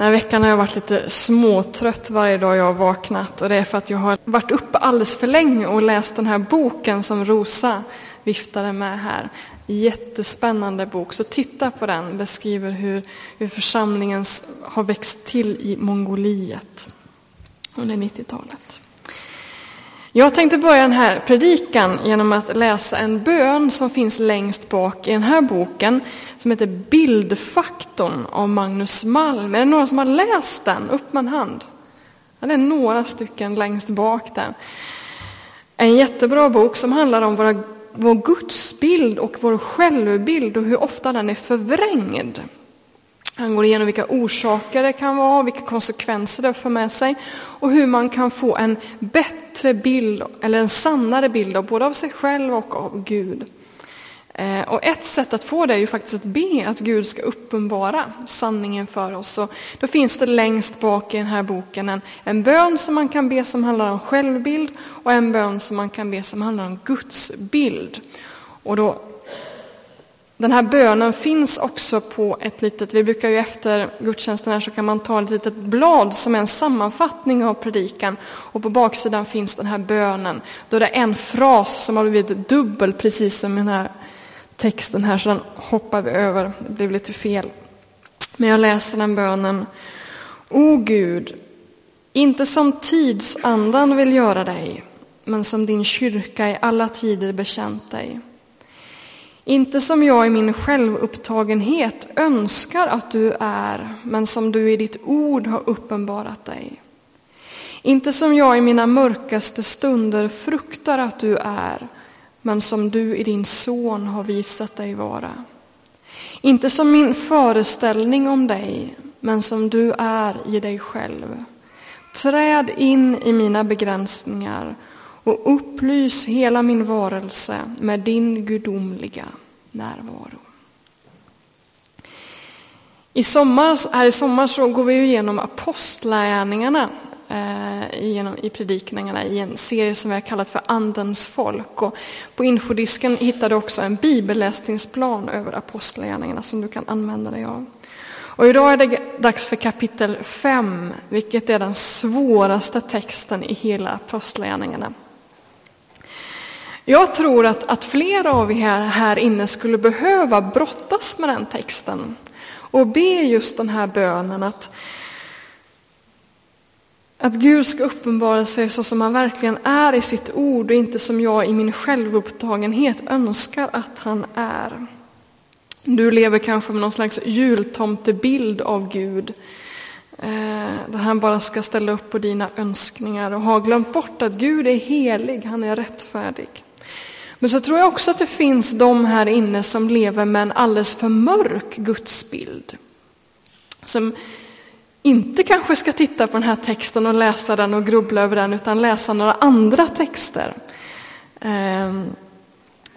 Den här veckan har jag varit lite småtrött varje dag jag har vaknat och det är för att jag har varit uppe alldeles för länge och läst den här boken som Rosa viftade med här. Jättespännande bok, så titta på den. Beskriver hur, hur församlingen har växt till i Mongoliet under 90-talet. Jag tänkte börja den här predikan genom att läsa en bön som finns längst bak i den här boken som heter Bildfaktorn av Magnus Malm. Är det några som har läst den? Upp med en hand. Ja, det är några stycken längst bak där. En jättebra bok som handlar om våra, vår gudsbild och vår självbild och hur ofta den är förvrängd. Han går igenom vilka orsaker det kan vara, vilka konsekvenser det för med sig och hur man kan få en bättre bild, eller en sannare bild av både av sig själv och av Gud. Eh, och ett sätt att få det är ju faktiskt att be att Gud ska uppenbara sanningen för oss. Och då finns det längst bak i den här boken en, en bön som man kan be som handlar om självbild och en bön som man kan be som handlar om Guds bild. Och då den här bönen finns också på ett litet, vi brukar ju efter gudstjänsten här så kan man ta ett litet blad som är en sammanfattning av predikan och på baksidan finns den här bönen. Då är det en fras som har blivit dubbel precis som i den här texten här så den hoppar vi över, det blev lite fel. Men jag läser den bönen. O Gud, inte som tidsandan vill göra dig, men som din kyrka i alla tider bekänt dig. Inte som jag i min självupptagenhet önskar att du är, men som du i ditt ord har uppenbarat dig. Inte som jag i mina mörkaste stunder fruktar att du är, men som du i din son har visat dig vara. Inte som min föreställning om dig, men som du är i dig själv. Träd in i mina begränsningar och upplys hela min varelse med din gudomliga närvaro. I sommar, här i sommar så går vi igenom apostlagärningarna eh, genom, i predikningarna i en serie som vi har kallat för Andens folk. Och på infodisken hittar du också en bibelläsningsplan över apostlagärningarna som du kan använda dig av. Och idag är det dags för kapitel 5, vilket är den svåraste texten i hela apostlagärningarna. Jag tror att, att flera av er här inne skulle behöva brottas med den texten och be just den här bönen att, att Gud ska uppenbara sig så som han verkligen är i sitt ord och inte som jag i min självupptagenhet önskar att han är. Du lever kanske med någon slags jultomtebild av Gud eh, där han bara ska ställa upp på dina önskningar och har glömt bort att Gud är helig, han är rättfärdig. Men så tror jag också att det finns de här inne som lever med en alldeles för mörk gudsbild. Som inte kanske ska titta på den här texten och läsa den och grubbla över den, utan läsa några andra texter. Ehm,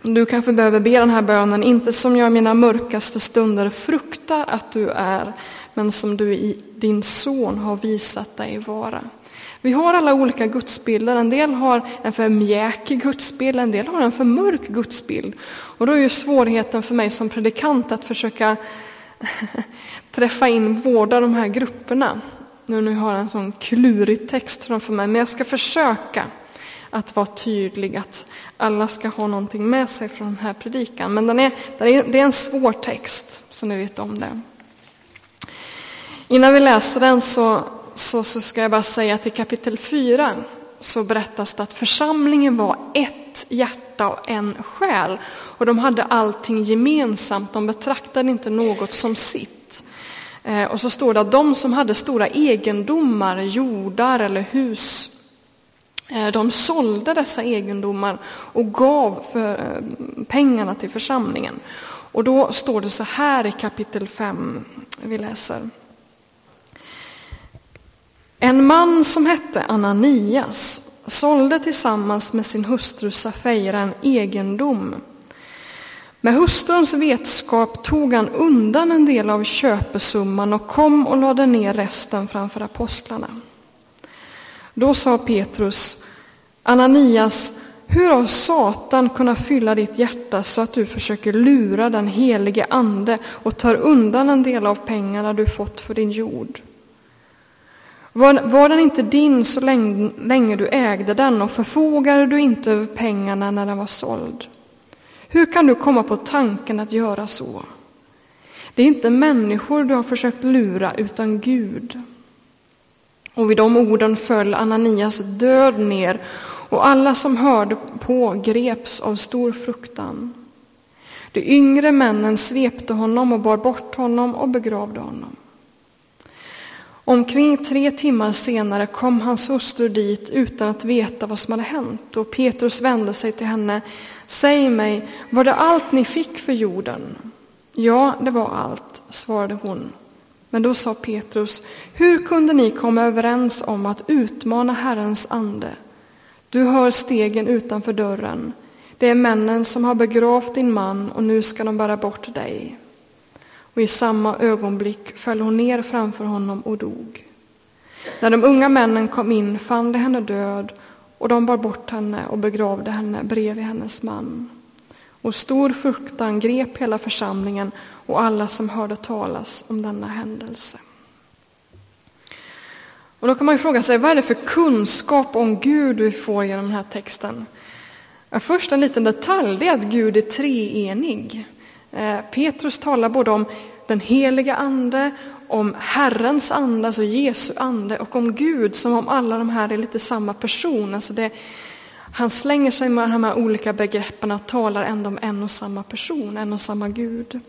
du kanske behöver be den här bönen, inte som jag i mina mörkaste stunder fruktar att du är, men som du i din son har visat dig vara. Vi har alla olika gudsbilder. En del har en för mjäkig gudsbild, en del har en för mörk gudsbild. Och då är ju svårigheten för mig som predikant att försöka träffa in båda de här grupperna. Nu, nu har jag en sån klurig text framför mig, men jag ska försöka att vara tydlig, att alla ska ha någonting med sig från den här predikan. Men den är, det är en svår text, så ni vet om det. Innan vi läser den så så, så ska jag bara säga att i kapitel 4 så berättas det att församlingen var ett hjärta och en själ. Och de hade allting gemensamt, de betraktade inte något som sitt. Eh, och så står det att de som hade stora egendomar, jordar eller hus, eh, de sålde dessa egendomar och gav för eh, pengarna till församlingen. Och då står det så här i kapitel 5, vi läser. En man som hette Ananias sålde tillsammans med sin hustru Safeira en egendom. Med hustruns vetskap tog han undan en del av köpesumman och kom och lade ner resten framför apostlarna. Då sa Petrus, Ananias, hur har Satan kunnat fylla ditt hjärta så att du försöker lura den helige Ande och tar undan en del av pengarna du fått för din jord? Var, var den inte din så länge, länge du ägde den och förfogade du inte över pengarna när den var såld? Hur kan du komma på tanken att göra så? Det är inte människor du har försökt lura, utan Gud. Och vid de orden föll Ananias död ner och alla som hörde på greps av stor fruktan. De yngre männen svepte honom och bar bort honom och begravde honom. Omkring tre timmar senare kom hans hustru dit utan att veta vad som hade hänt och Petrus vände sig till henne. Säg mig, var det allt ni fick för jorden? Ja, det var allt, svarade hon. Men då sa Petrus, hur kunde ni komma överens om att utmana Herrens ande? Du hör stegen utanför dörren. Det är männen som har begravt din man och nu ska de bära bort dig. Och i samma ögonblick föll hon ner framför honom och dog. När de unga männen kom in fann de henne död och de bar bort henne och begravde henne bredvid hennes man. Och stor fruktan grep hela församlingen och alla som hörde talas om denna händelse. Och då kan man ju fråga sig, vad är det för kunskap om Gud vi får genom den här texten? Ja, först en liten detalj, det är att Gud är treenig. Eh, Petrus talar både om den heliga ande, om Herrens ande, alltså Jesu ande, och om Gud som om alla de här är lite samma person. Alltså det, han slänger sig med de här olika begreppen och talar ändå om en och samma person, en och samma Gud.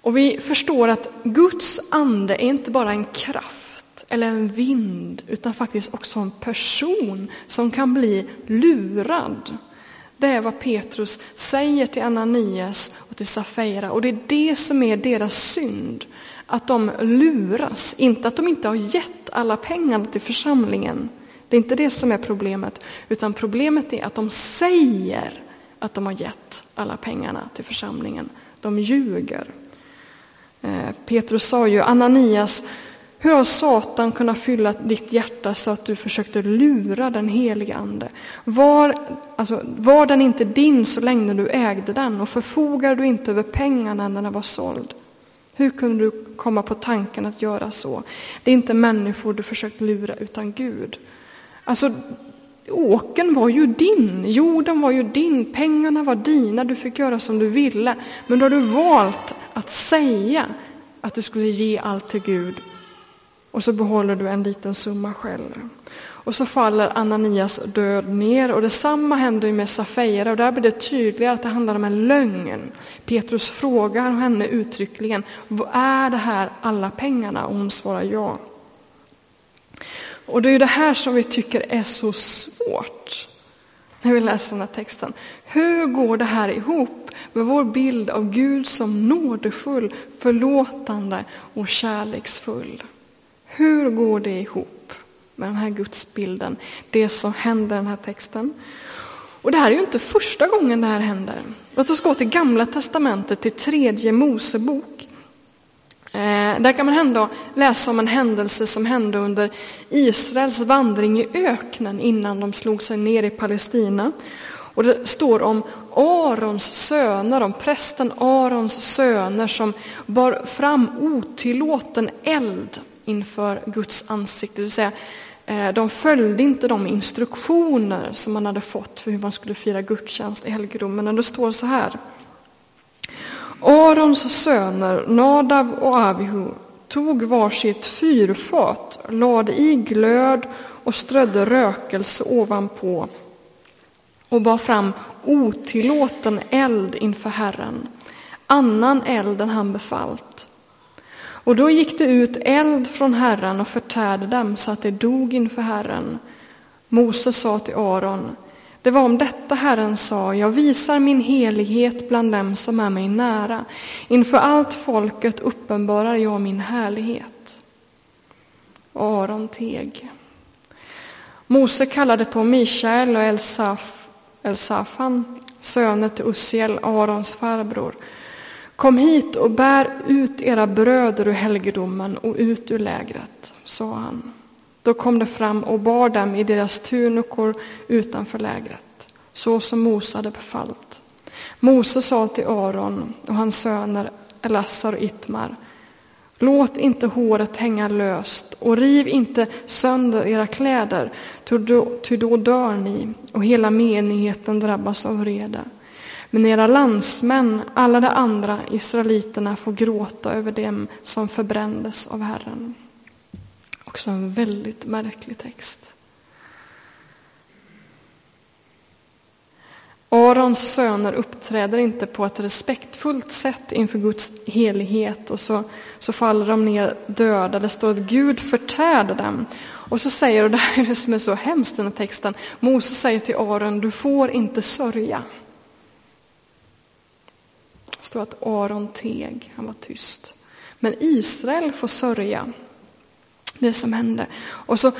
Och vi förstår att Guds ande är inte bara en kraft eller en vind, utan faktiskt också en person som kan bli lurad. Det är vad Petrus säger till Ananias och till Safira och det är det som är deras synd. Att de luras, inte att de inte har gett alla pengarna till församlingen. Det är inte det som är problemet, utan problemet är att de säger att de har gett alla pengarna till församlingen. De ljuger. Eh, Petrus sa ju, Ananias, hur har Satan kunnat fylla ditt hjärta så att du försökte lura den helige Ande? Var, alltså, var den inte din så länge du ägde den och förfogade du inte över pengarna när den var såld? Hur kunde du komma på tanken att göra så? Det är inte människor du försökt lura utan Gud. Alltså, åken var ju din, jorden var ju din, pengarna var dina, du fick göra som du ville. Men då har du valt att säga att du skulle ge allt till Gud och så behåller du en liten summa själv. Och så faller Ananias död ner och detsamma händer med Safeira och där blir det tydligare att det handlar om en lögn. Petrus frågar henne uttryckligen, vad är det här alla pengarna? Och hon svarar ja. Och det är ju det här som vi tycker är så svårt när vi läser den här texten. Hur går det här ihop med vår bild av Gud som nådefull, förlåtande och kärleksfull? Hur går det ihop med den här gudsbilden, det som händer i den här texten? Och det här är ju inte första gången det här händer. Låt oss gå till Gamla Testamentet, till tredje Mosebok. Eh, där kan man ändå läsa om en händelse som hände under Israels vandring i öknen innan de slog sig ner i Palestina. Och det står om Arons söner, om prästen Arons söner som bar fram otillåten eld inför Guds ansikte. Det vill säga, eh, de följde inte de instruktioner som man hade fått för hur man skulle fira gudstjänst i helgedomen. Det står så här. Arons söner Nadav och Avihu tog varsitt fyrfat, lade i glöd och strödde rökelse ovanpå och bar fram otillåten eld inför Herren, annan eld än han befallt. Och då gick det ut eld från Herren och förtärde dem så att de dog inför Herren. Mose sa till Aron, det var om detta Herren sa, jag visar min helighet bland dem som är mig nära. Inför allt folket uppenbarar jag min härlighet. Aron teg. Mose kallade på Mishael och Elsaf, Elsafan, söner till Ussiel, Arons farbror. Kom hit och bär ut era bröder ur helgedomen och ut ur lägret, sa han. Då kom de fram och bar dem i deras tunikor utanför lägret, så som Mose hade befallt. Mose sa till Aron och hans söner Elassar och Itmar, Låt inte håret hänga löst och riv inte sönder era kläder, ty då dör ni och hela menigheten drabbas av vrede. Men era landsmän, alla de andra israeliterna, får gråta över dem som förbrändes av Herren. Också en väldigt märklig text. Arons söner uppträder inte på ett respektfullt sätt inför Guds helighet och så, så faller de ner döda. Det står att Gud förtärde dem. Och så säger, och det här är det som är så hemskt i den här texten, Mose säger till Aron, du får inte sörja. Det står att Aron teg, han var tyst. Men Israel får sörja det som hände. Och så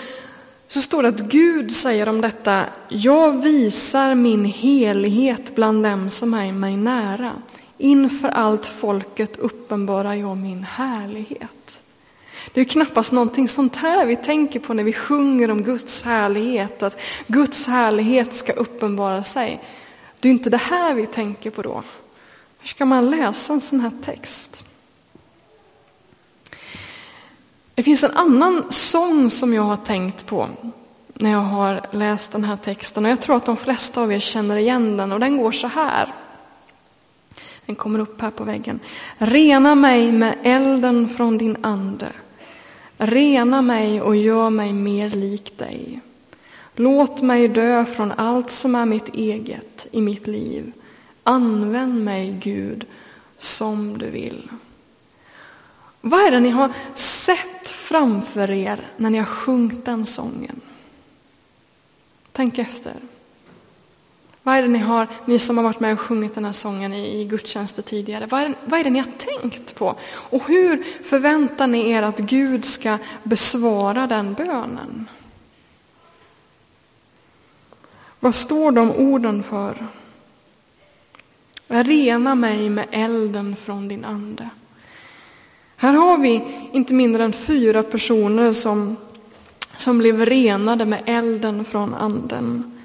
så står det att Gud säger om detta, jag visar min helighet bland dem som är mig nära. Inför allt folket uppenbarar jag min härlighet. Det är knappast någonting sånt här vi tänker på när vi sjunger om Guds härlighet, att Guds härlighet ska uppenbara sig. Det är inte det här vi tänker på då. Hur ska man läsa en sån här text? Det finns en annan sång som jag har tänkt på när jag har läst den här texten och jag tror att de flesta av er känner igen den och den går så här. Den kommer upp här på väggen. Rena mig med elden från din ande. Rena mig och gör mig mer lik dig. Låt mig dö från allt som är mitt eget i mitt liv. Använd mig, Gud, som du vill. Vad är det ni har sett framför er när ni har sjungit den sången? Tänk efter. Vad är det ni har, ni som har varit med och sjungit den här sången i, i gudstjänster tidigare, vad är, vad är det ni har tänkt på? Och hur förväntar ni er att Gud ska besvara den bönen? Vad står de orden för? Rena mig med elden från din ande. Här har vi inte mindre än fyra personer som, som blev renade med elden från anden.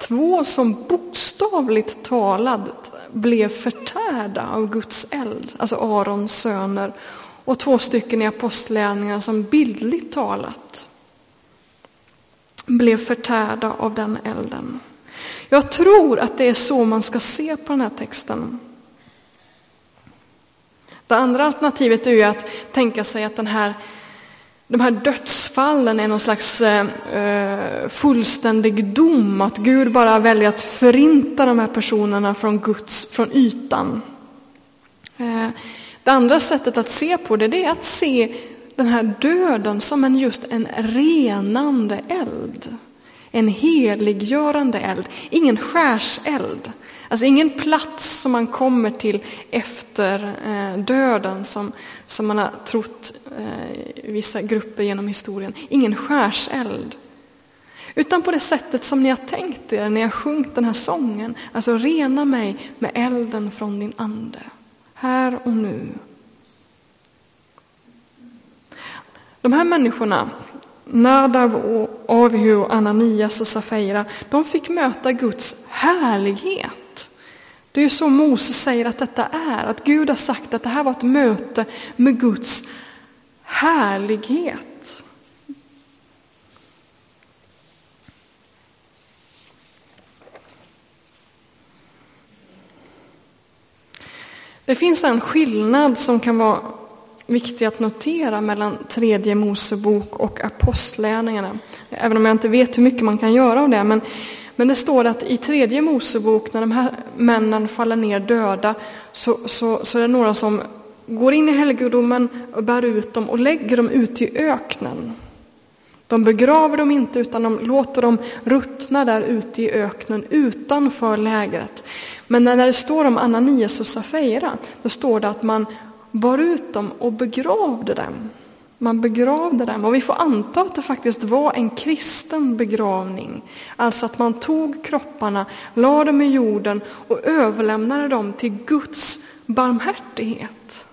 Två som bokstavligt talat blev förtärda av Guds eld, alltså Arons söner, och två stycken i apostlärningar som bildligt talat blev förtärda av den elden. Jag tror att det är så man ska se på den här texten. Det andra alternativet är ju att tänka sig att den här, de här dödsfallen är någon slags eh, eh, fullständig dom, att Gud bara väljer att förinta de här personerna från Guds, från ytan. Eh, det andra sättet att se på det, det är att se den här döden som en, just en renande eld. En heliggörande eld, ingen skärseld. Alltså ingen plats som man kommer till efter eh, döden som, som man har trott eh, i vissa grupper genom historien. Ingen skärseld. Utan på det sättet som ni har tänkt er när jag har sjungit den här sången. Alltså rena mig med elden från din ande. Här och nu. De här människorna, Nadav, och Avihu, Ananias och Safira, de fick möta Guds härlighet. Det är ju så Moses säger att detta är, att Gud har sagt att det här var ett möte med Guds härlighet. Det finns en skillnad som kan vara viktig att notera mellan tredje Mosebok och apostlärningarna. Även om jag inte vet hur mycket man kan göra av det. Men men det står att i tredje Mosebok, när de här männen faller ner döda, så, så, så är det några som går in i helgedomen och bär ut dem och lägger dem ute i öknen. De begraver dem inte, utan de låter dem ruttna där ute i öknen utanför lägret. Men när det står om Ananias och Safira, då står det att man bar ut dem och begravde dem. Man begravde dem och vi får anta att det faktiskt var en kristen begravning. Alltså att man tog kropparna, lade dem i jorden och överlämnade dem till Guds barmhärtighet.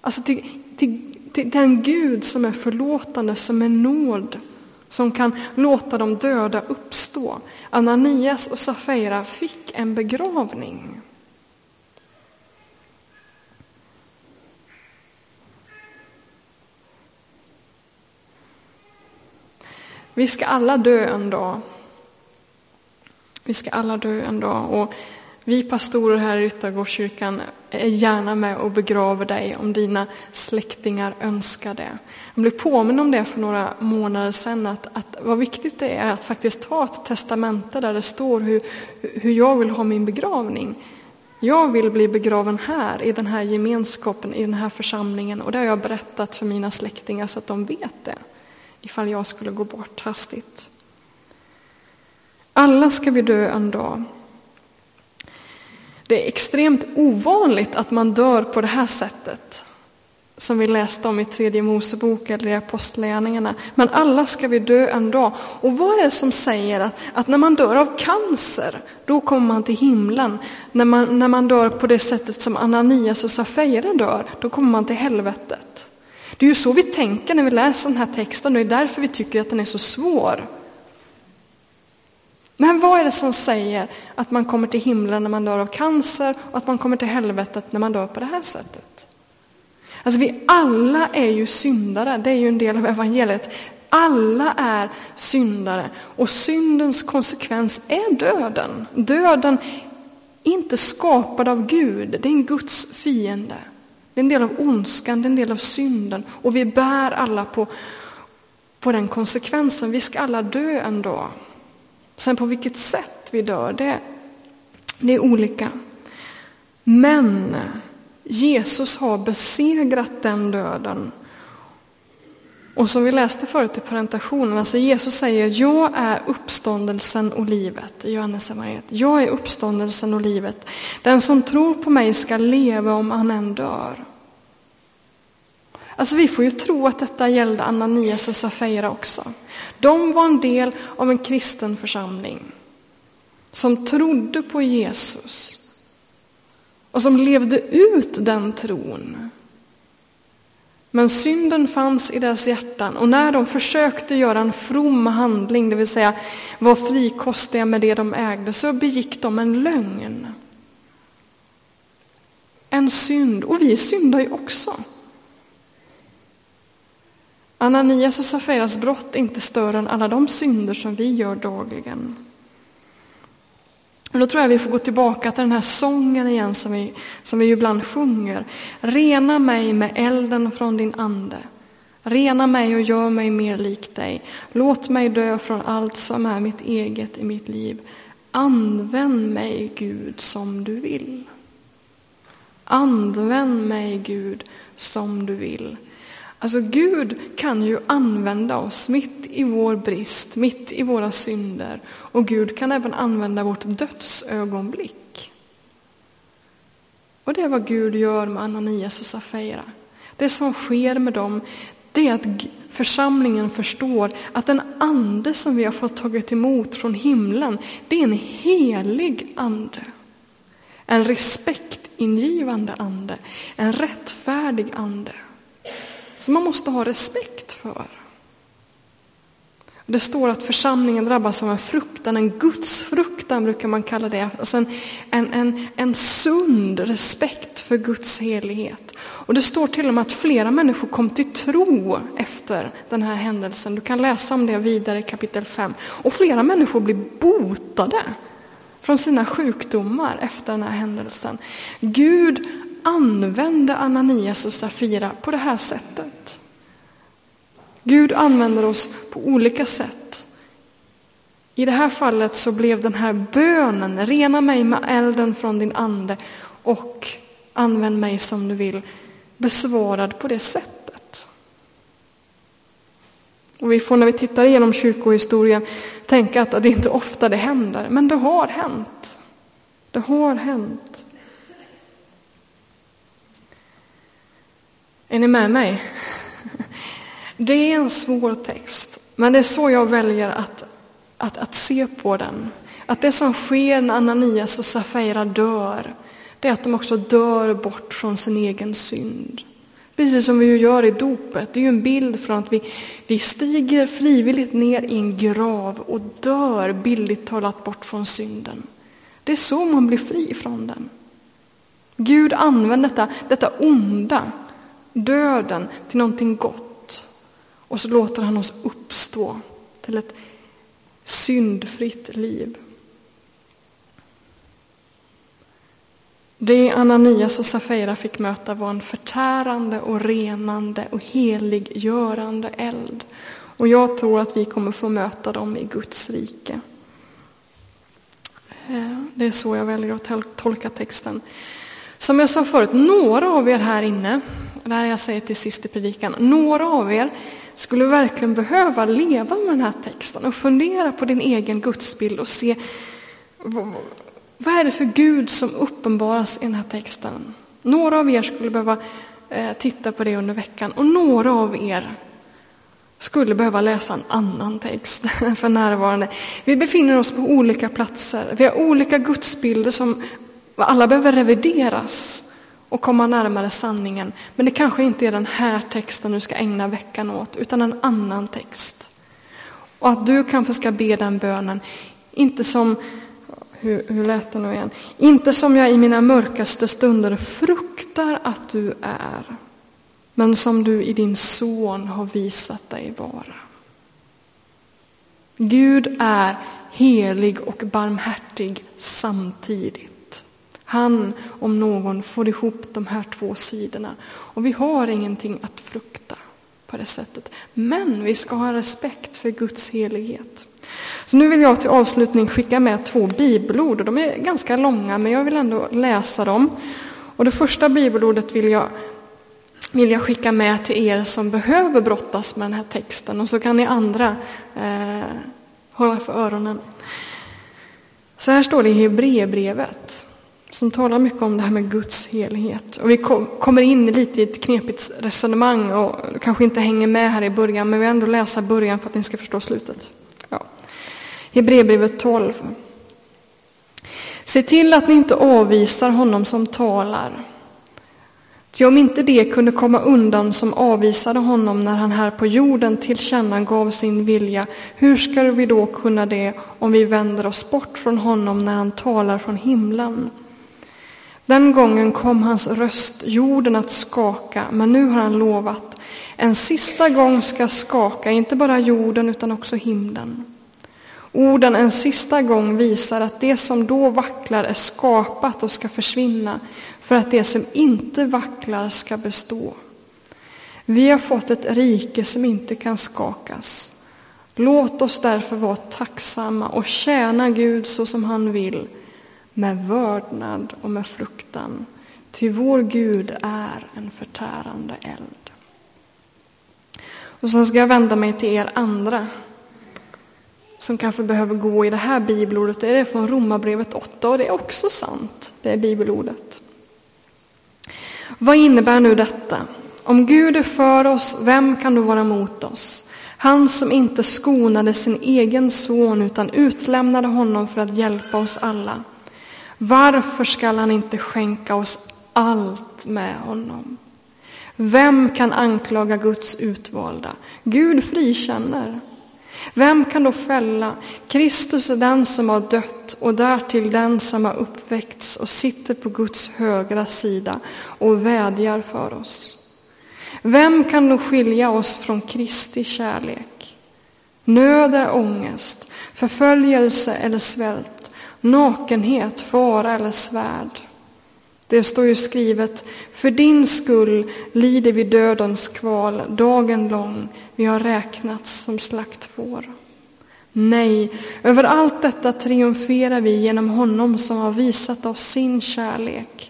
Alltså till, till, till den Gud som är förlåtande, som är nåd, som kan låta de döda uppstå. Ananias och Safira fick en begravning. Vi ska alla dö en dag. Vi ska alla dö en dag. Och vi pastorer här i Ryttargårdskyrkan är gärna med och begraver dig om dina släktingar önskar det. Jag blev påminn om det för några månader sedan, att, att vad viktigt det är att faktiskt ta ett testamente där det står hur, hur jag vill ha min begravning. Jag vill bli begraven här, i den här gemenskapen, i den här församlingen. Och det har jag berättat för mina släktingar så att de vet det, ifall jag skulle gå bort hastigt. Alla ska vi dö en dag. Det är extremt ovanligt att man dör på det här sättet som vi läste om i tredje Mosebok eller i Apostlagärningarna. Men alla ska vi dö en dag. Och vad är det som säger att, att när man dör av cancer, då kommer man till himlen. När man, när man dör på det sättet som Ananias och Safira dör, då kommer man till helvetet. Det är ju så vi tänker när vi läser den här texten och det är därför vi tycker att den är så svår. Men vad är det som säger att man kommer till himlen när man dör av cancer och att man kommer till helvetet när man dör på det här sättet? Alltså vi alla är ju syndare, det är ju en del av evangeliet. Alla är syndare och syndens konsekvens är döden. Döden är inte skapad av Gud, det är en Guds fiende. Det är en del av ondskan, det är en del av synden och vi bär alla på, på den konsekvensen. Vi ska alla dö en dag. Sen på vilket sätt vi dör, det, det är olika. Men Jesus har besegrat den döden. Och som vi läste förut i presentationen, alltså Jesus säger jag är uppståndelsen och livet i Johannes evangeliet. Jag är uppståndelsen och livet. Den som tror på mig ska leva om han än dör. Alltså vi får ju tro att detta gällde Ananias och Safira också. De var en del av en kristen församling som trodde på Jesus och som levde ut den tron. Men synden fanns i deras hjärtan och när de försökte göra en from handling, det vill säga vara frikostiga med det de ägde, så begick de en lögn. En synd, och vi syndar ju också. Ananias och Safiras brott är inte större än alla de synder som vi gör dagligen. Och då tror jag vi får gå tillbaka till den här sången igen som vi, som vi ibland sjunger. Rena mig med elden från din ande. Rena mig och gör mig mer lik dig. Låt mig dö från allt som är mitt eget i mitt liv. Använd mig, Gud, som du vill. Använd mig, Gud, som du vill. Alltså Gud kan ju använda oss mitt i vår brist, mitt i våra synder. Och Gud kan även använda vårt dödsögonblick. Och det är vad Gud gör med Ananias och Safira. Det som sker med dem, det är att församlingen förstår att den ande som vi har fått tagit emot från himlen, det är en helig ande. En respektingivande ande, en rättfärdig ande som man måste ha respekt för. Det står att församlingen drabbas av en fruktan, en gudsfruktan brukar man kalla det. Alltså en, en, en, en sund respekt för Guds helighet. Och det står till och med att flera människor kom till tro efter den här händelsen. Du kan läsa om det vidare i kapitel 5. Och flera människor blir botade från sina sjukdomar efter den här händelsen. Gud använde Ananias och Safira på det här sättet. Gud använder oss på olika sätt. I det här fallet så blev den här bönen, rena mig med elden från din ande och använd mig som du vill, besvarad på det sättet. Och vi får när vi tittar igenom kyrkohistorien tänka att det är inte ofta det händer, men det har hänt. Det har hänt. Är ni med mig? Det är en svår text, men det är så jag väljer att, att, att se på den. Att det som sker när Ananias och Safira dör, det är att de också dör bort från sin egen synd. Precis som vi ju gör i dopet. Det är ju en bild från att vi, vi stiger frivilligt ner i en grav och dör billigt talat bort från synden. Det är så man blir fri från den. Gud använder detta, detta onda döden till någonting gott. Och så låter han oss uppstå till ett syndfritt liv. Det Ananias och Safira fick möta var en förtärande och renande och heliggörande eld. Och jag tror att vi kommer få möta dem i Guds rike. Eh, det är så jag väljer att tolka texten. Som jag sa förut, några av er här inne, det här jag säger alltså till sist i predikan, några av er skulle verkligen behöva leva med den här texten och fundera på din egen gudsbild och se vad är det för Gud som uppenbaras i den här texten. Några av er skulle behöva eh, titta på det under veckan och några av er skulle behöva läsa en annan text för närvarande. Vi befinner oss på olika platser, vi har olika gudsbilder som alla behöver revideras och komma närmare sanningen. Men det kanske inte är den här texten du ska ägna veckan åt, utan en annan text. Och att du kanske ska be den bönen, inte som, hur, hur lät det nu igen? Inte som jag i mina mörkaste stunder fruktar att du är, men som du i din son har visat dig vara. Gud är helig och barmhärtig samtidigt. Han, om någon, får ihop de här två sidorna. Och vi har ingenting att frukta på det sättet. Men vi ska ha respekt för Guds helighet. Så nu vill jag till avslutning skicka med två bibelord. De är ganska långa, men jag vill ändå läsa dem. Och det första bibelordet vill jag, vill jag skicka med till er som behöver brottas med den här texten. Och så kan ni andra eh, hålla för öronen. Så här står det i Hebreerbrevet som talar mycket om det här med Guds helighet. Och vi kommer in lite i ett knepigt resonemang och kanske inte hänger med här i början, men vi ändå läsa början för att ni ska förstå slutet. Ja. Hebreerbrevet 12. Se till att ni inte avvisar honom som talar. Ty om inte det kunde komma undan som avvisade honom när han här på jorden tillkännagav sin vilja, hur ska vi då kunna det om vi vänder oss bort från honom när han talar från himlen? Den gången kom hans röst jorden att skaka, men nu har han lovat en sista gång ska skaka, inte bara jorden utan också himlen. Orden en sista gång visar att det som då vacklar är skapat och ska försvinna, för att det som inte vacklar ska bestå. Vi har fått ett rike som inte kan skakas. Låt oss därför vara tacksamma och tjäna Gud så som han vill, med vördnad och med fruktan. Ty vår Gud är en förtärande eld. Och sen ska jag vända mig till er andra som kanske behöver gå i det här bibelordet. Det är från Romarbrevet 8 och det är också sant, det är bibelordet. Vad innebär nu detta? Om Gud är för oss, vem kan då vara mot oss? Han som inte skonade sin egen son utan utlämnade honom för att hjälpa oss alla. Varför skall han inte skänka oss allt med honom? Vem kan anklaga Guds utvalda? Gud frikänner. Vem kan då fälla? Kristus är den som har dött och därtill den som har uppväckts och sitter på Guds högra sida och vädjar för oss. Vem kan då skilja oss från Kristi kärlek? Nöd är ångest, förföljelse eller svält, nakenhet, fara eller svärd. Det står ju skrivet, för din skull lider vi dödens kval dagen lång, vi har räknats som slaktfår. Nej, över allt detta triumferar vi genom honom som har visat oss sin kärlek.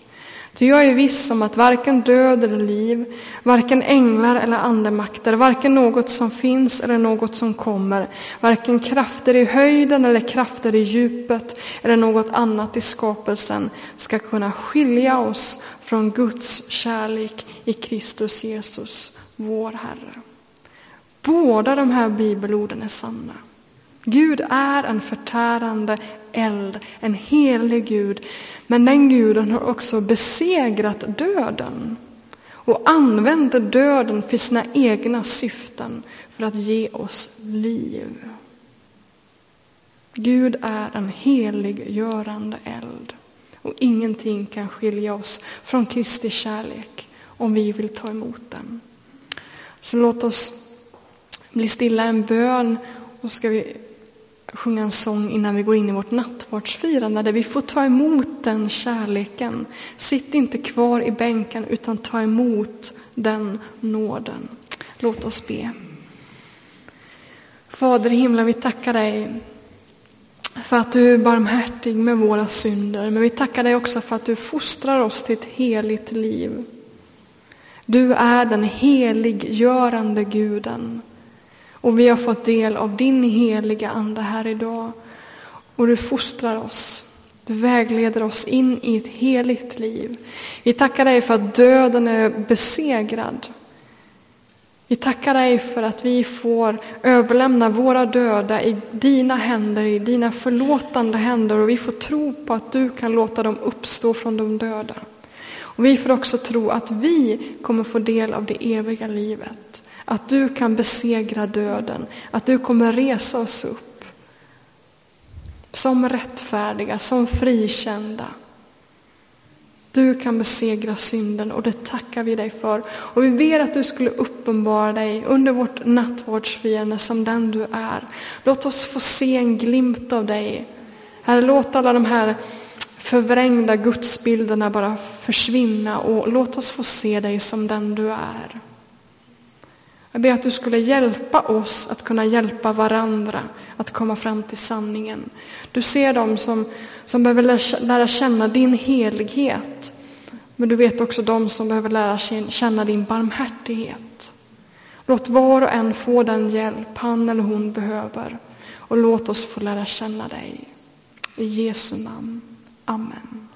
Ty jag är viss om att varken död eller liv, varken änglar eller andemakter, varken något som finns eller något som kommer, varken krafter i höjden eller krafter i djupet eller något annat i skapelsen ska kunna skilja oss från Guds kärlek i Kristus Jesus, vår Herre. Båda de här bibelorden är sanna. Gud är en förtärande eld, en helig Gud. Men den guden har också besegrat döden och använder döden för sina egna syften för att ge oss liv. Gud är en heliggörande eld och ingenting kan skilja oss från Kristi kärlek om vi vill ta emot den. Så låt oss bli stilla en bön och ska vi sjunga en sång innan vi går in i vårt nattvardsfirande där vi får ta emot den kärleken. Sitt inte kvar i bänken utan ta emot den nåden. Låt oss be. Fader i himlen, vi tackar dig för att du är barmhärtig med våra synder. Men vi tackar dig också för att du fostrar oss till ett heligt liv. Du är den heliggörande guden. Och vi har fått del av din heliga Ande här idag. Och du fostrar oss. Du vägleder oss in i ett heligt liv. Vi tackar dig för att döden är besegrad. Vi tackar dig för att vi får överlämna våra döda i dina händer, i dina förlåtande händer och vi får tro på att du kan låta dem uppstå från de döda. Och vi får också tro att vi kommer få del av det eviga livet. Att du kan besegra döden, att du kommer resa oss upp. Som rättfärdiga, som frikända. Du kan besegra synden och det tackar vi dig för. Och vi ber att du skulle uppenbara dig under vårt nattvardsfirande som den du är. Låt oss få se en glimt av dig. Herre, låt alla de här förvrängda gudsbilderna bara försvinna och låt oss få se dig som den du är. Jag ber att du skulle hjälpa oss att kunna hjälpa varandra att komma fram till sanningen. Du ser dem som, som behöver lära känna din helighet. Men du vet också dem som behöver lära känna din barmhärtighet. Låt var och en få den hjälp han eller hon behöver. Och låt oss få lära känna dig. I Jesu namn. Amen.